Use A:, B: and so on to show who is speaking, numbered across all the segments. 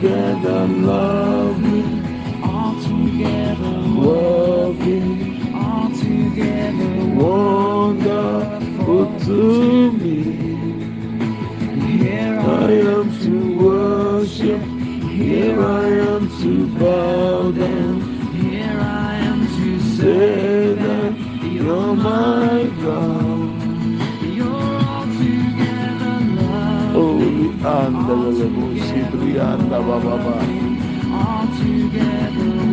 A: altogether lovely, altogether all together. Wonderful to me. Here I am. to worship, here I am to bow down, here I am to say that you're my
B: Holy Andalabo Sibrianda Baba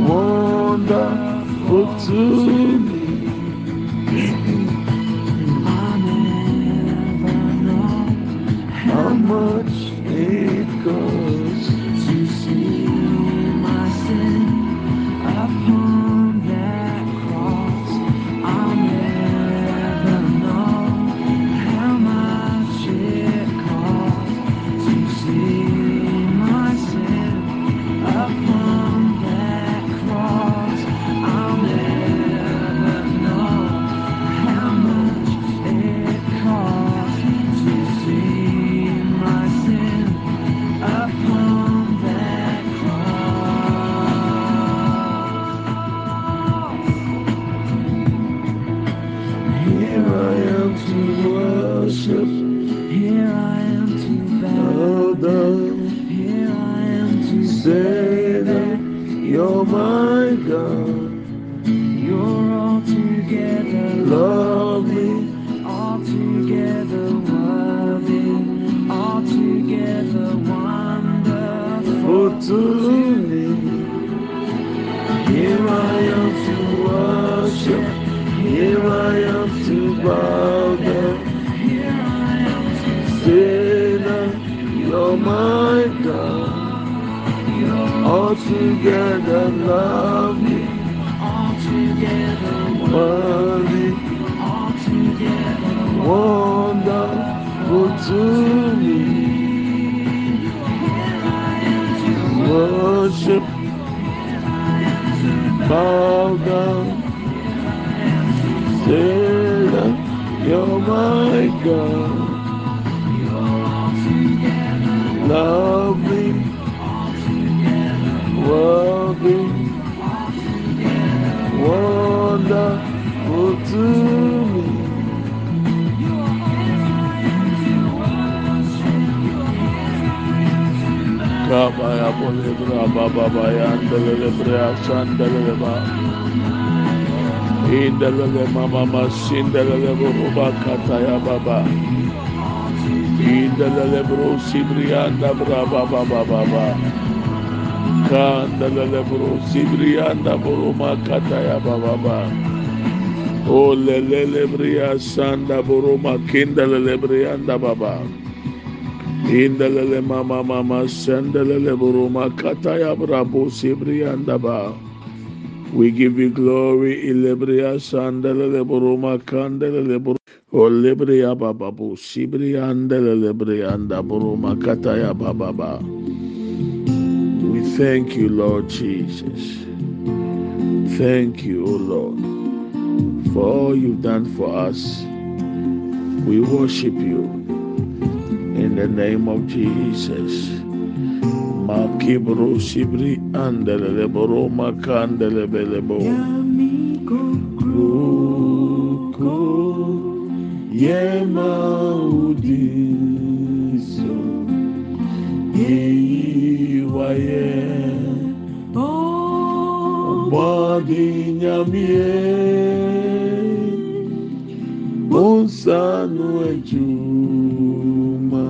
B: Wonderful to
A: my
B: God
A: You're altogether
B: Lovely
A: altogether worthy, altogether wonderful
B: for to me. Here I am to worship Here I am to bow down.
A: Here I am to
B: Say that you're God
A: you're
B: Altogether lovely.
A: Altogether
B: Worthy
A: altogether
B: wonderful to me. Worship, bow down, say that you're my God. Lovely, worthy, wonderful to me. Kabaya bolebra baba bayan delele brea sandelele ba. Indelele mama buruba kataya baba. Bra baba baba ba. Kandelele bro sibrianda buruma kataya baba ba. O lelele brea sanda buruma kindelele brianda baba. Indelele mama mama sendelele buruma kataya brabo sibrianda ba. We give you glory, ilebria sandelele buruma kandelele bur. Olebria baba bu sibriandelele brianda buruma kataya baba ba. We thank you, Lord Jesus. Thank you, O Lord, for all you've done for us. We worship you in the name of Jesus. Makibro sibri andele boro makandele belebo. Kruko yema udiso wayɛ bɔde nyamie. Bonsa no adwuma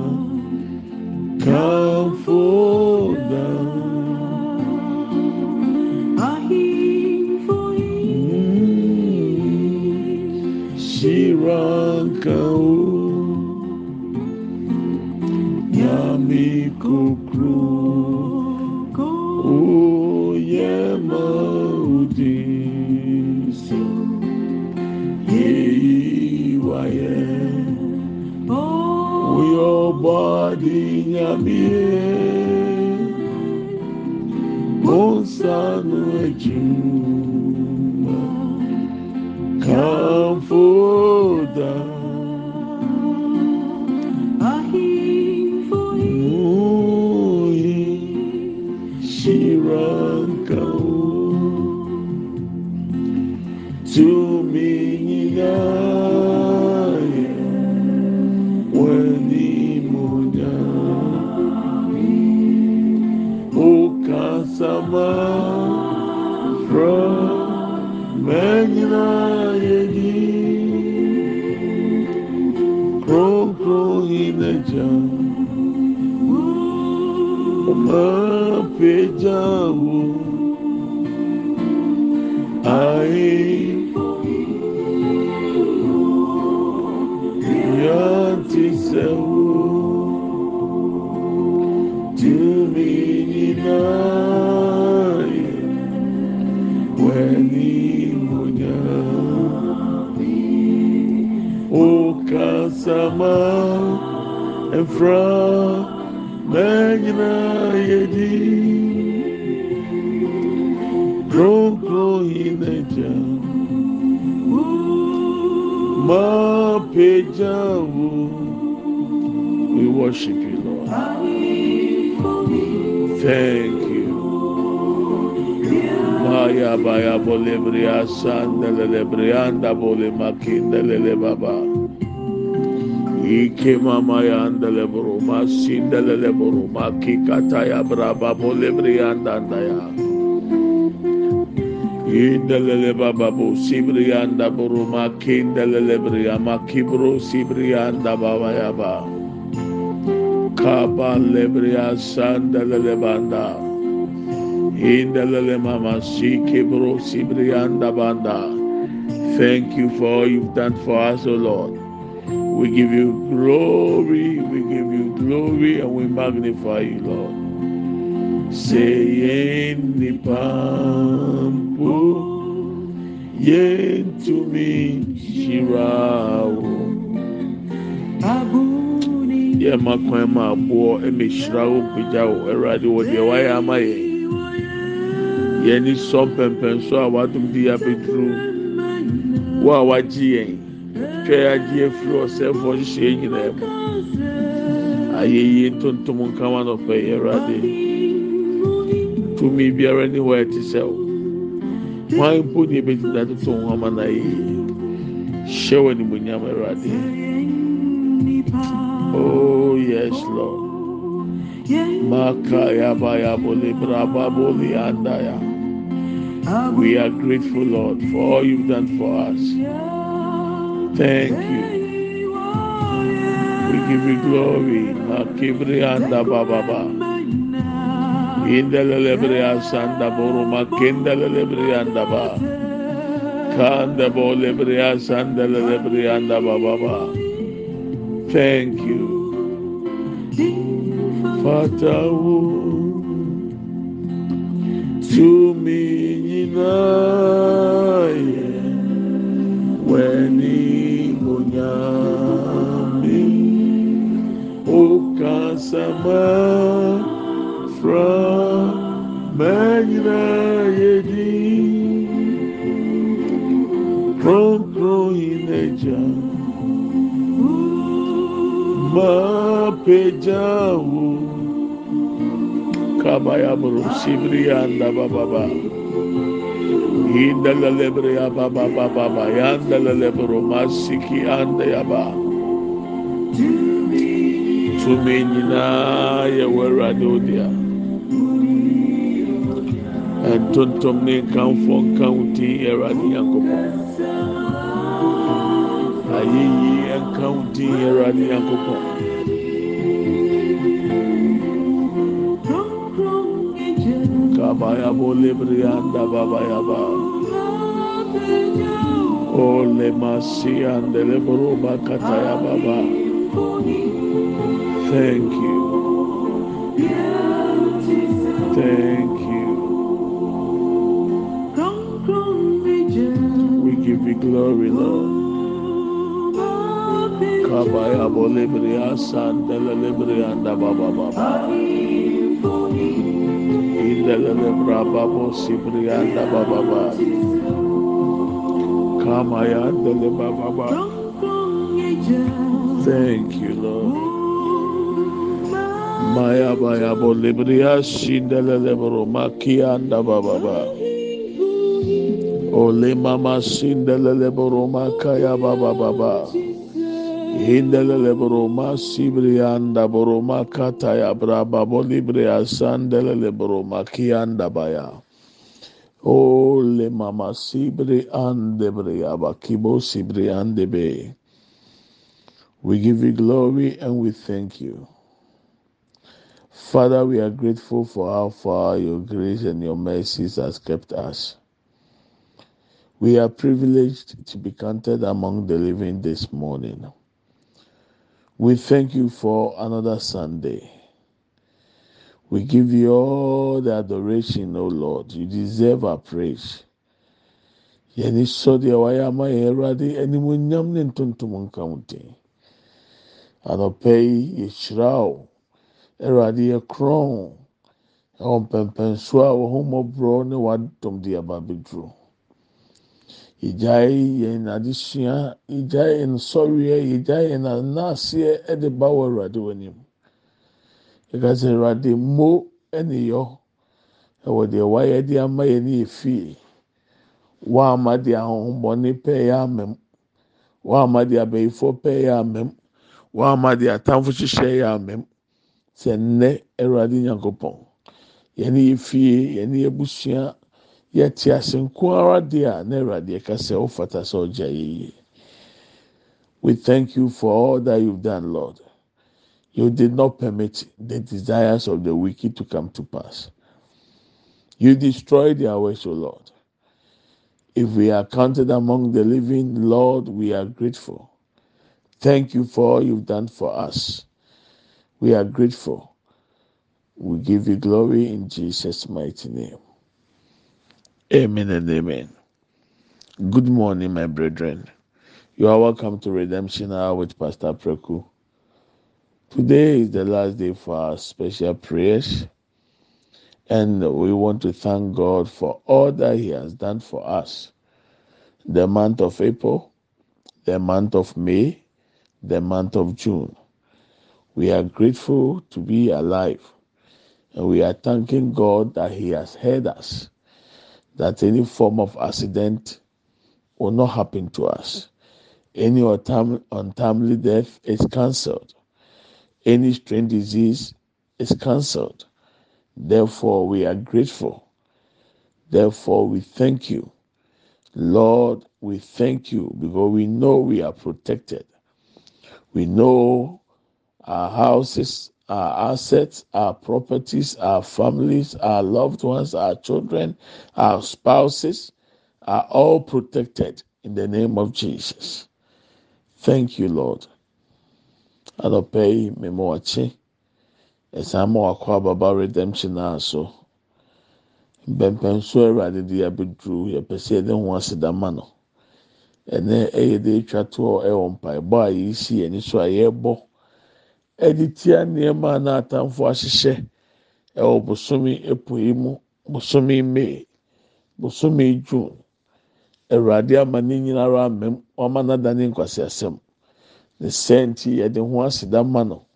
B: Tumi ninaye Weni munya Okasama Efra Menyina yedi. Kron kron ineja Ma pejawo We worship Thank you. Maya baya bolebria sandele brianda bole makindele baba. Ike mama yandele bro masindele bro makikata ya braba bolebrianda ndaya Indelele baba bo sibrianda bro makindele bria makibro sibrianda baba ya ba Kaba lebria sandele banda Indelele mama sike bro sibrianda banda. Thank you for all you've done for us, O Lord. We give you glory, we give you glory, and we magnify you, Lord. Say yen pampo yen to me shirao. Yẹ ma kwan ma aboɔ ɛmɛ hyira wo mpagya wo ɛwurade wɔ deɛ wayɛ ama yɛ. Yɛn ni sɔ mpɛmpɛnso a wadum di abɛduru wo a wagye yɛn twɛ agye efiri ɔsɛfo hyehyɛ nyinaa mu. Ayɛyie ntontom nkama nɔpɛ yɛ ɛwurade. Tumi biara ni hɔ ɛte sɛ wo. Hwan mpo ni ebegyina toto ho ama na yie. Hyɛ wɔ animonyam ɛwurade. Oh yes Lord. Makaya braba boli andaya. We are grateful, Lord, for all you've done for us. Thank you. We give you glory. Makibri anda bababa. Indelelebre asanda boru makindelebre anda ba. Kanda bolebre asanda lebre anda bababa. Thank you. Fatawu tumi nyinaye weni onyami okasama fra manyina yedi kronkron ineja ma pejawo kabaya bro sibri anda baba indala lebre ya baba baba yanda lebro masiki anda ya ba. Tumi nyinaa yɛ wɔ awurade odia ntontom ne nkanfo nka wo din awurade nyankopɔn ayeyi nka wo din awurade nyankopɔn kabaya bo lebre anda baba ya ba. O le masi ande lebro bakata ya baba. Thank you. Thank you. We give you glory lord. Kabaya bo lebre asande lebre anda baba baba Indelele braba bo sibri anda baba ba. Kamaya dele baba. Thank you, Lord. Maya baya bo libriya shindelele bro makia anda baba ba. Ole mama sindelele bro makaya baba baba. Indelele bro ma sibri anda bro makata ya braba bo libriya sandelele bro makia anda baya. Ole mama sibri ande briaba kibo sibri ande be. We give you glory and we thank you. Father, we are grateful for how far your grace and your mercies has kept us. We are privileged to be counted among the living this morning. We thank you for another Sunday. We give you all the adoration, O Lord. You deserve our praise. Yɛni sɔ deɛ wayɛ ama yɛn Awurade animuonyam ne ntontom nka wo din. Anɔpɛ yi yɛhyira wo. Awurade yɛ korɔn. Ɛwɔ mpɛmpɛnso a wɔn ho mmɔborɔ ne wadom de aba. Yɛgyae yɛn adesua, yɛgyae yɛn nsɔreɛ, yɛgyae yɛn anaaseɛ de ba wɔ Awurade w'anim. Yɛka sɛ Awurade mo ne yɔ ɛwɔ deɛ wayɛ de ama yɛn ne yɛ fie. Wama deɛ ahohommɔne pɛɛ amam. Wama deɛ abɛyifoɔ pɛɛ amam. Wama deɛ atamfo hyehyɛ yɛ amam. Sɛ nnɛ Awurade Nyankopɔn, yɛ fie, yɛne yɛ busua, yɛte ase nko ara deɛ a na Awurade yɛka sɛ sɛ ɔgya. We thank you for all that you've done, Lord. You did not permit the desires of the wicked to come to pass. You destroyed their ways O Lord. If we are counted among the living, Lord, we are grateful. Thank you for all you've done for us. We are grateful. We give you glory in Jesus' mighty name. Amen and amen. Good morning, my brethren. You are welcome to Redemption Hour with Pastor Preku. Today is the last day for our special prayers, and we want to thank God for all that He has done for us. The month of April, the month of May, the month of June. We are grateful to be alive, and we are thanking God that He has heard us, that any form of accident will not happen to us. Any untimely death is cancelled. Any strange disease is cancelled. Therefore, we are grateful. Therefore, we thank you. Lord, we thank you because we know we are protected. We know our houses, our assets, our properties, our families, our loved ones, our children, our spouses are all protected in the name of Jesus. Thank you, Lord. Anɔpɛ yi, mmemme wakye, ɛsan ma wakɔ ababa redemption naa so. Mpɛmpɛnso Awurade de abɛduru, yɛpɛ sɛ yɛde ho aseda ma no. Ɛnɛ ɛyɛ de atwa toɔ ɛwɔ mpaebɔ a yɛresi yɛn so a yɛrebɔ ɛde tia nneɛma a n'atamfo ahyehyɛ ɛwɔ bosomi yi mu, bosomi May, bosomi June. Awurade ama ne nyinara amam, wama n'ada ne nkwasiasɛm. Ne sɛ nti yɛde ho aseda ma no.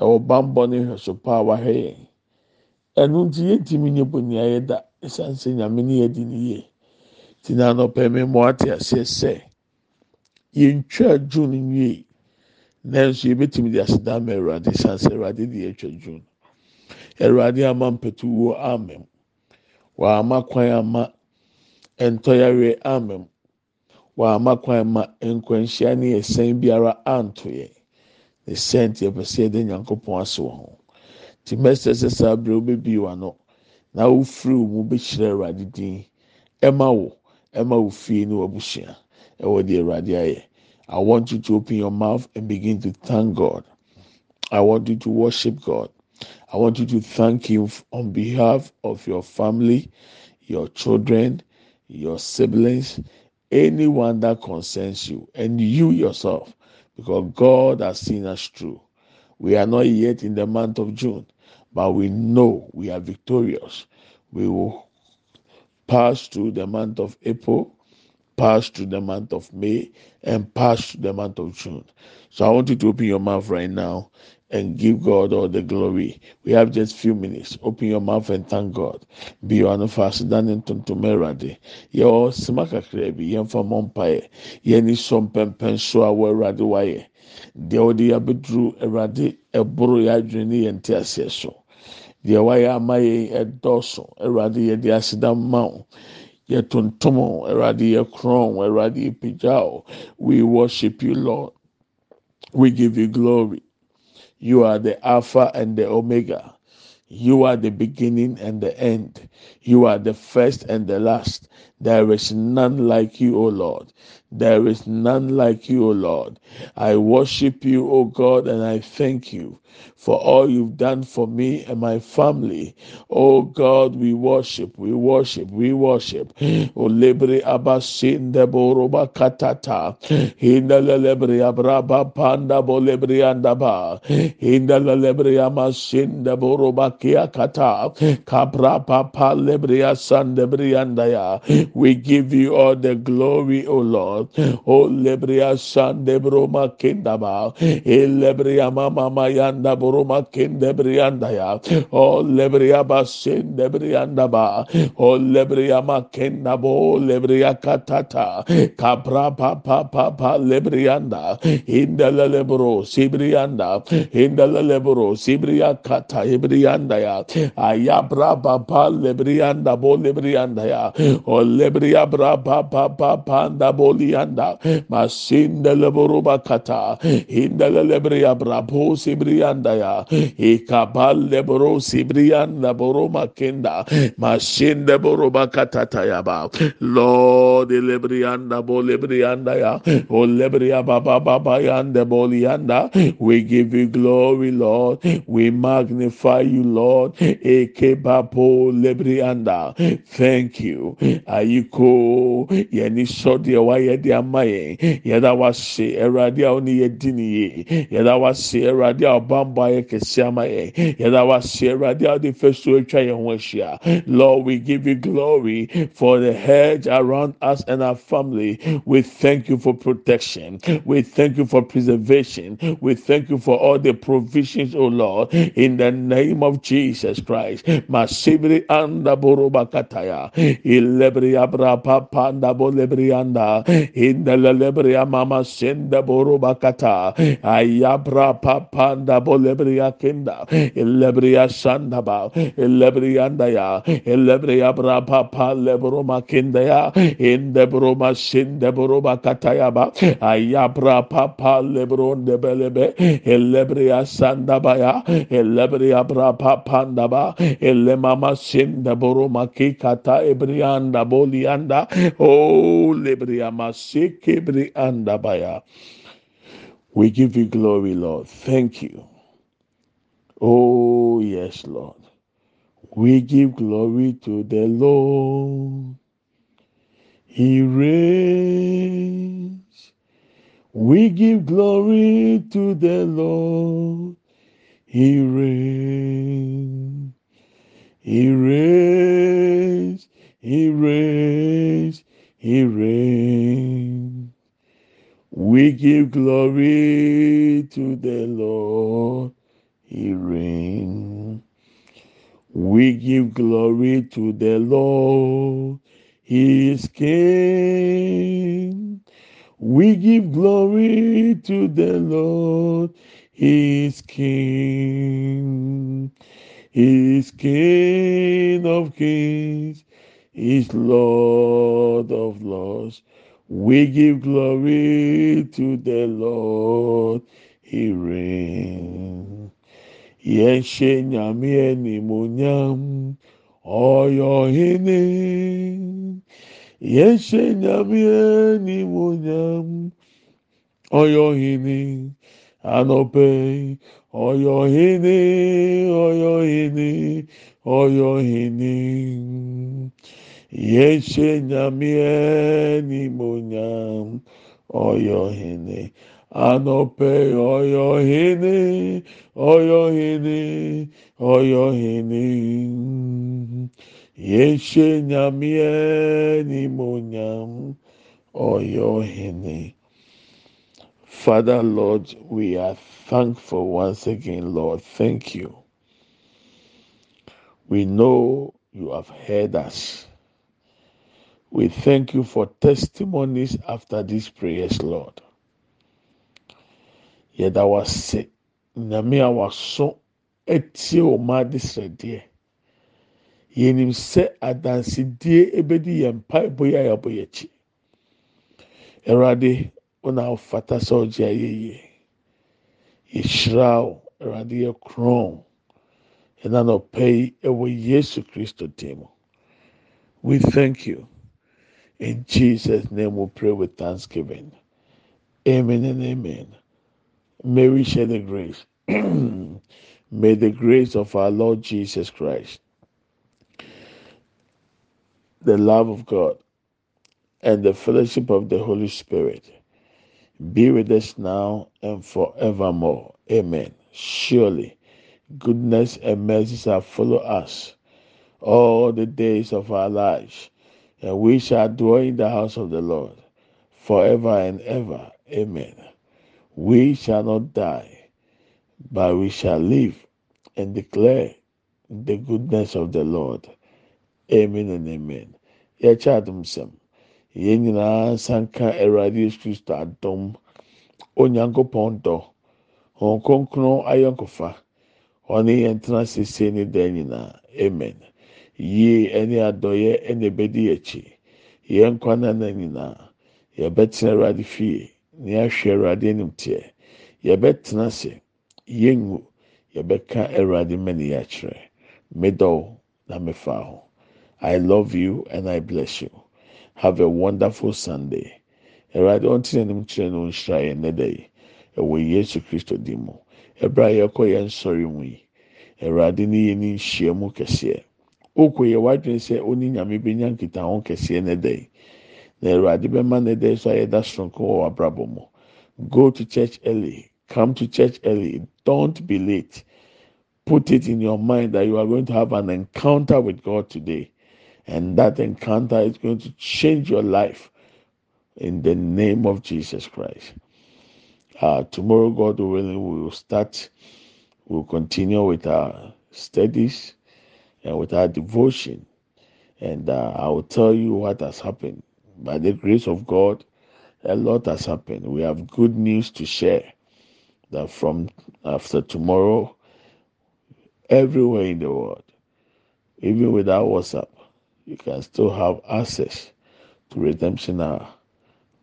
B: ɛwɔ bambɔ ne hwɛso pa a yɛn ɛnu nti yɛntumi nye bɔ nea yɛda esan sɛ nyame ne yɛ di ne yie ti anɔpɛ mi ate aseɛ sɛ yɛntwa june nwie nanso yɛbɛtumi de aseda ama awurade esan sɛ awurade de yɛtwa june awurade ama mpɛtuwo amem wama kwan ama ntɔyare amem wama kwan ama nkwanhyia ne ɛsɛn biara anto yɛn. ne sɛnti ɛpɛ sɛ yɛde nyankopɔn ase wɔ ho. Te mɛsɛ sɛ saa abiri wobɛbi w'ano na wofiri wo mu bɛkyerɛ awurade din ɛma wo ɛma wo fie ne w'abusua. Ɛwɔ deɛ awurade ayɛ. I want you to open your mouth and begin to thank god i want you to worship god i want you to thank him on behalf of your family your children your siblings anyone that concerns you and you yourself because God has seen us through. We are not yet in the month of June, but we know we are victorious. We will pass through the month of April, pass through the month of May, and pass through the month of June. So I want you to open your mouth right now and give God all the glory. We have just few minutes. Open your mouth and thank God. Be on fast than in Tuntumerade. Yo smaka krebi, yen for mompae, yeni som pempen so a werade waye. Deɛ ɔde abɛduru awurade ɛboro yɛ adwene ne yɛn te aseɛ so deɛ wayɛ ama yɛn ɛdɔɔso yɛ awurade yɛ korɔn awurade yɛ pagyaw we worship you lord we give you glory you are the Alpha and the Omega. You are the beginning and the end. You are the first and the last. There is none like you, O Lord. There is none like you, O Lord. I worship you, O God, and I thank you for all you've done for me and my family. O God, we worship, we worship, we worship. O katata. Hinda abraba panda andaba. Hinda amasin kia kata. Lebre asan de briandaya. We give you all the glory, O Lord. O lebre asan de broma kindaba. E lebre amama mayanda boroma kende ya o lebria basin debrianda ba o lebria makenda bo lebria katata kapra pa pa pa pa lebrianda indala lebro sibrianda indala lebro sibria kata ibrianda ya ayabra pa pa lebrianda bo lebrianda ya. O lebria bra pa pa pa pa nda bolianda masinda lebro bakata. Indala lebria bra po sibrianda ya. Ikabal lebro sibrianda boroma kenda masinde boroba katata yaba lord lebrianda bo lebrianda ya. O lebria baba baba yanda bolianda we give you glory lord. We magnify you lord. Ekebapo lebrianda thank you. Ayiko yɛni sɔdeɛ wayɛ de ama yɛn yɛda wase awurade a ɔne yɛ di ne yie yɛda wase awurade a ɔbambɔ ayɛ kɛse ama yɛn lord we give you glory for the hedge around us and our family. We thank you for protection. We thank you for preservation. We thank you for all the provisions o lord. In the name of jesus christ. Masibri anda boroba kataya ilebri abra papa anda bolebri anda in the lebri mama senda boroba kata ayabra papa anda bolebria kenda elebria sandaba elebrianda ya. Elebria brapa pa lebroma kenda ya. Inde broma sinde broma kataya ba. Ayabra papa lebron de belebe elebria sandaba ya. Elebria brapa pandaba elemama sinde broma kikata ebrianda bolianda oh lebria masike brianda baya we give you glory, Lord. Thank you. Oh, yes, Lord. We give glory to the Lord. He reigns. We give glory to the Lord. He reigns. He reigns. He reigns. He reigns. We give glory to the Lord. He reigns. We give glory to the Lord. He is King. We give glory to the Lord. He is King. He is King of kings. He is Lord of lords. We give glory to the Lord. He reigns. Yɛnhyɛ nyame animuonyam. Ɔyɛ ɔhene. Yɛnhyɛ nyame animuonyam. Ɔyɛ ɔhene. anɔpɛ ɔyɔhene ɔyɔhene ɔyɔhene yɛhyɛ nyameɛ nimonyam ɔyɔhene anɔpɛ ɔyɔhene ɔyɔhene ɔyɔhene yɛhyɛ nyameɛ nimonyam ɔyɔhene Father, Lord, we are thankful once again, Lord. Thank you. We know you have heard us. We thank you for testimonies after these prayers, Lord. Yɛda wase nyame a waso etie ɔma ade srɛdeɛ. Yɛnim sɛ adansidie ebedi yɛn mpaebɔ yi a yɛabɔ yɛn akyi. Wɔn a ɔfata sɛ ɔgye ayɛ yie. Yɛhyira wo, Awurade yɛ korɔn. Ɛna nɔpɛ yi ɛwɔ Yesu Kristo dim. We thank you. In Jesus' name we pray with thanksgiving. Amen and amen. May we share the grace. May the grace of our Lord Jesus Christ, the love of God, and the fellowship of the Holy Spirit be with us now and forevermore. Amen. Surely, goodness and mercy shall follow us all the days of our lives, and we shall dwell in the house of the Lord forever and ever. Amen. We shall not die, but we shall live and declare the goodness of the Lord. Amen and amen. Adom sɛm. Yɛn nyinaa nsanka Awurade Yesu Kristo adom. Onyankopɔn dɔ. Wɔn kronkron ayɔnkofa. Ɔne yɛn tena sese ne dan nyinaa. Amen. Yie ɛne adɔyɛ ɛna ebedi akyi. Yɛn nkwa nana nyinaa. Yɛbɛtena Awurade fie. Ne ahwɛ Awurade anim teɛ. Yɛbɛtena ase. Yɛngu. Yɛbɛka Awurade mani akyerɛ. Medɔw na mefa ho. I love you and I bless you. Have a wonderful Sunday. Awurade ɔntena anim kyerɛ no nhyira yɛn nnɛ da yi. Ɛwɔ Yesu Kristo din mu. Ɛbrɛ a yɛkɔ yɛn nsɔre mu yi. Awurade ne yɛn ni nhyia mu kɛseɛ. Okɔ yɛ wadwene sɛ ɔne nyame benya nkitaho kɛseɛ nnɛ da yi. Na Awurade bɛma nnɛ da yi so a yɛda soronko wɔ w'abrabɔ mu. Go to church early. Come to church early. Don't be late. Put it in your mind that you are going to have an encounter with God today. And that encounter is going to change your life in the name of Jesus Christ. Uh, tomorrow, God willing, we will start, we'll continue with our studies and with our devotion. And uh, I will tell you what has happened. By the grace of God, a lot has happened. We have good news to share that from after tomorrow, everywhere in the world, even without WhatsApp, you can still have access to redemption hour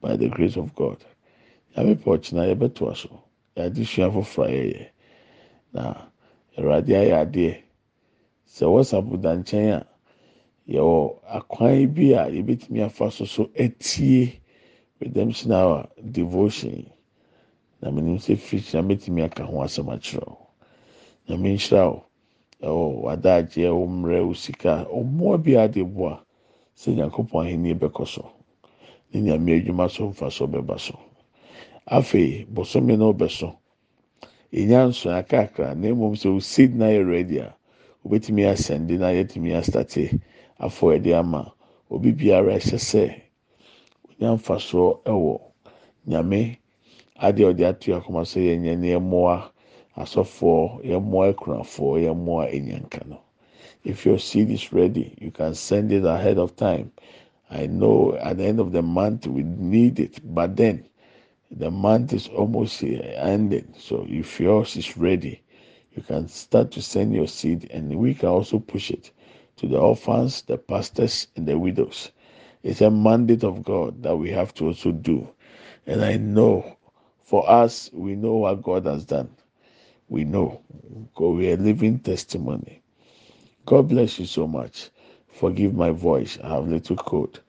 B: by the grace of God. Nyame pɛ ɔkyena yɛbɛtoa so. Yɛade sua foforɔ a yɛyɛ. Na Awurade ayɛ adeɛ. Sɛ WhatsApp da nkyɛn a, yɛwɔ akwan bi a yɛbɛtumi afa so so etie redemption hour devotion yi. Na menim sɛ firi na mɛtumi aka ho asɛm akyerɛ wo. Nyame nhyira wo. Ɛwɔ w'adagye ɛwɔ mmerɛ wo sika ɔmmoa bi ade boa sɛ nyankopɔn ahenni bɛkɔ so ne nyame adwuma so mfa so bɛba so. Afei bosome no bɛso. Enya nsoa kakra na mmom sɛ o seed na yɛ ready a obetumi asɛnde na yɛtumi astate afɔ ɛde ama. Obi biara ɛhyɛ sɛ onya mfasoɔ ɛwɔ nyame adeɛ ɔde ato akoma so yɛ nyɛ ne ɛmoa asɔfoɔ yɛmmoa akunafoɔ yɛmmoa enyanka no. If your seed is ready you can send it ahead of time. I know at the end of the month we need it but then the month is almost ending. So if yours is ready you can start to send your seed and we can also push it to the orphans the pastors and the widows. It's a mandate of god that we have to also do. And i know for us we know what god has done we know. Because we are living testimony. God bless you so much. Forgive my voice. I have little cold.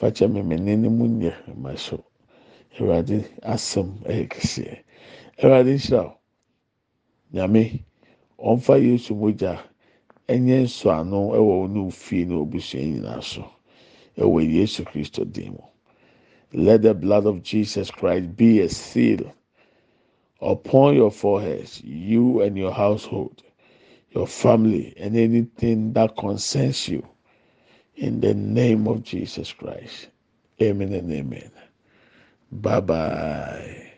B: Fakyɛ me me nene mu nyɛ ma so awurade asɛm ɛyɛ kɛseɛ awurade nhyira wo nyame ɔmfa yesu mogya ɛnyɛ nsɔano ɛwɔ wo ne wo fie ne obusua nyinaa so. Ɛwɔ yesu kristo dim mu. Let the blood of jesus christ be a seal upon your foreheads you and your household your family and anything that concerns you in the name of jesus christ. Amen and amen. Bye bye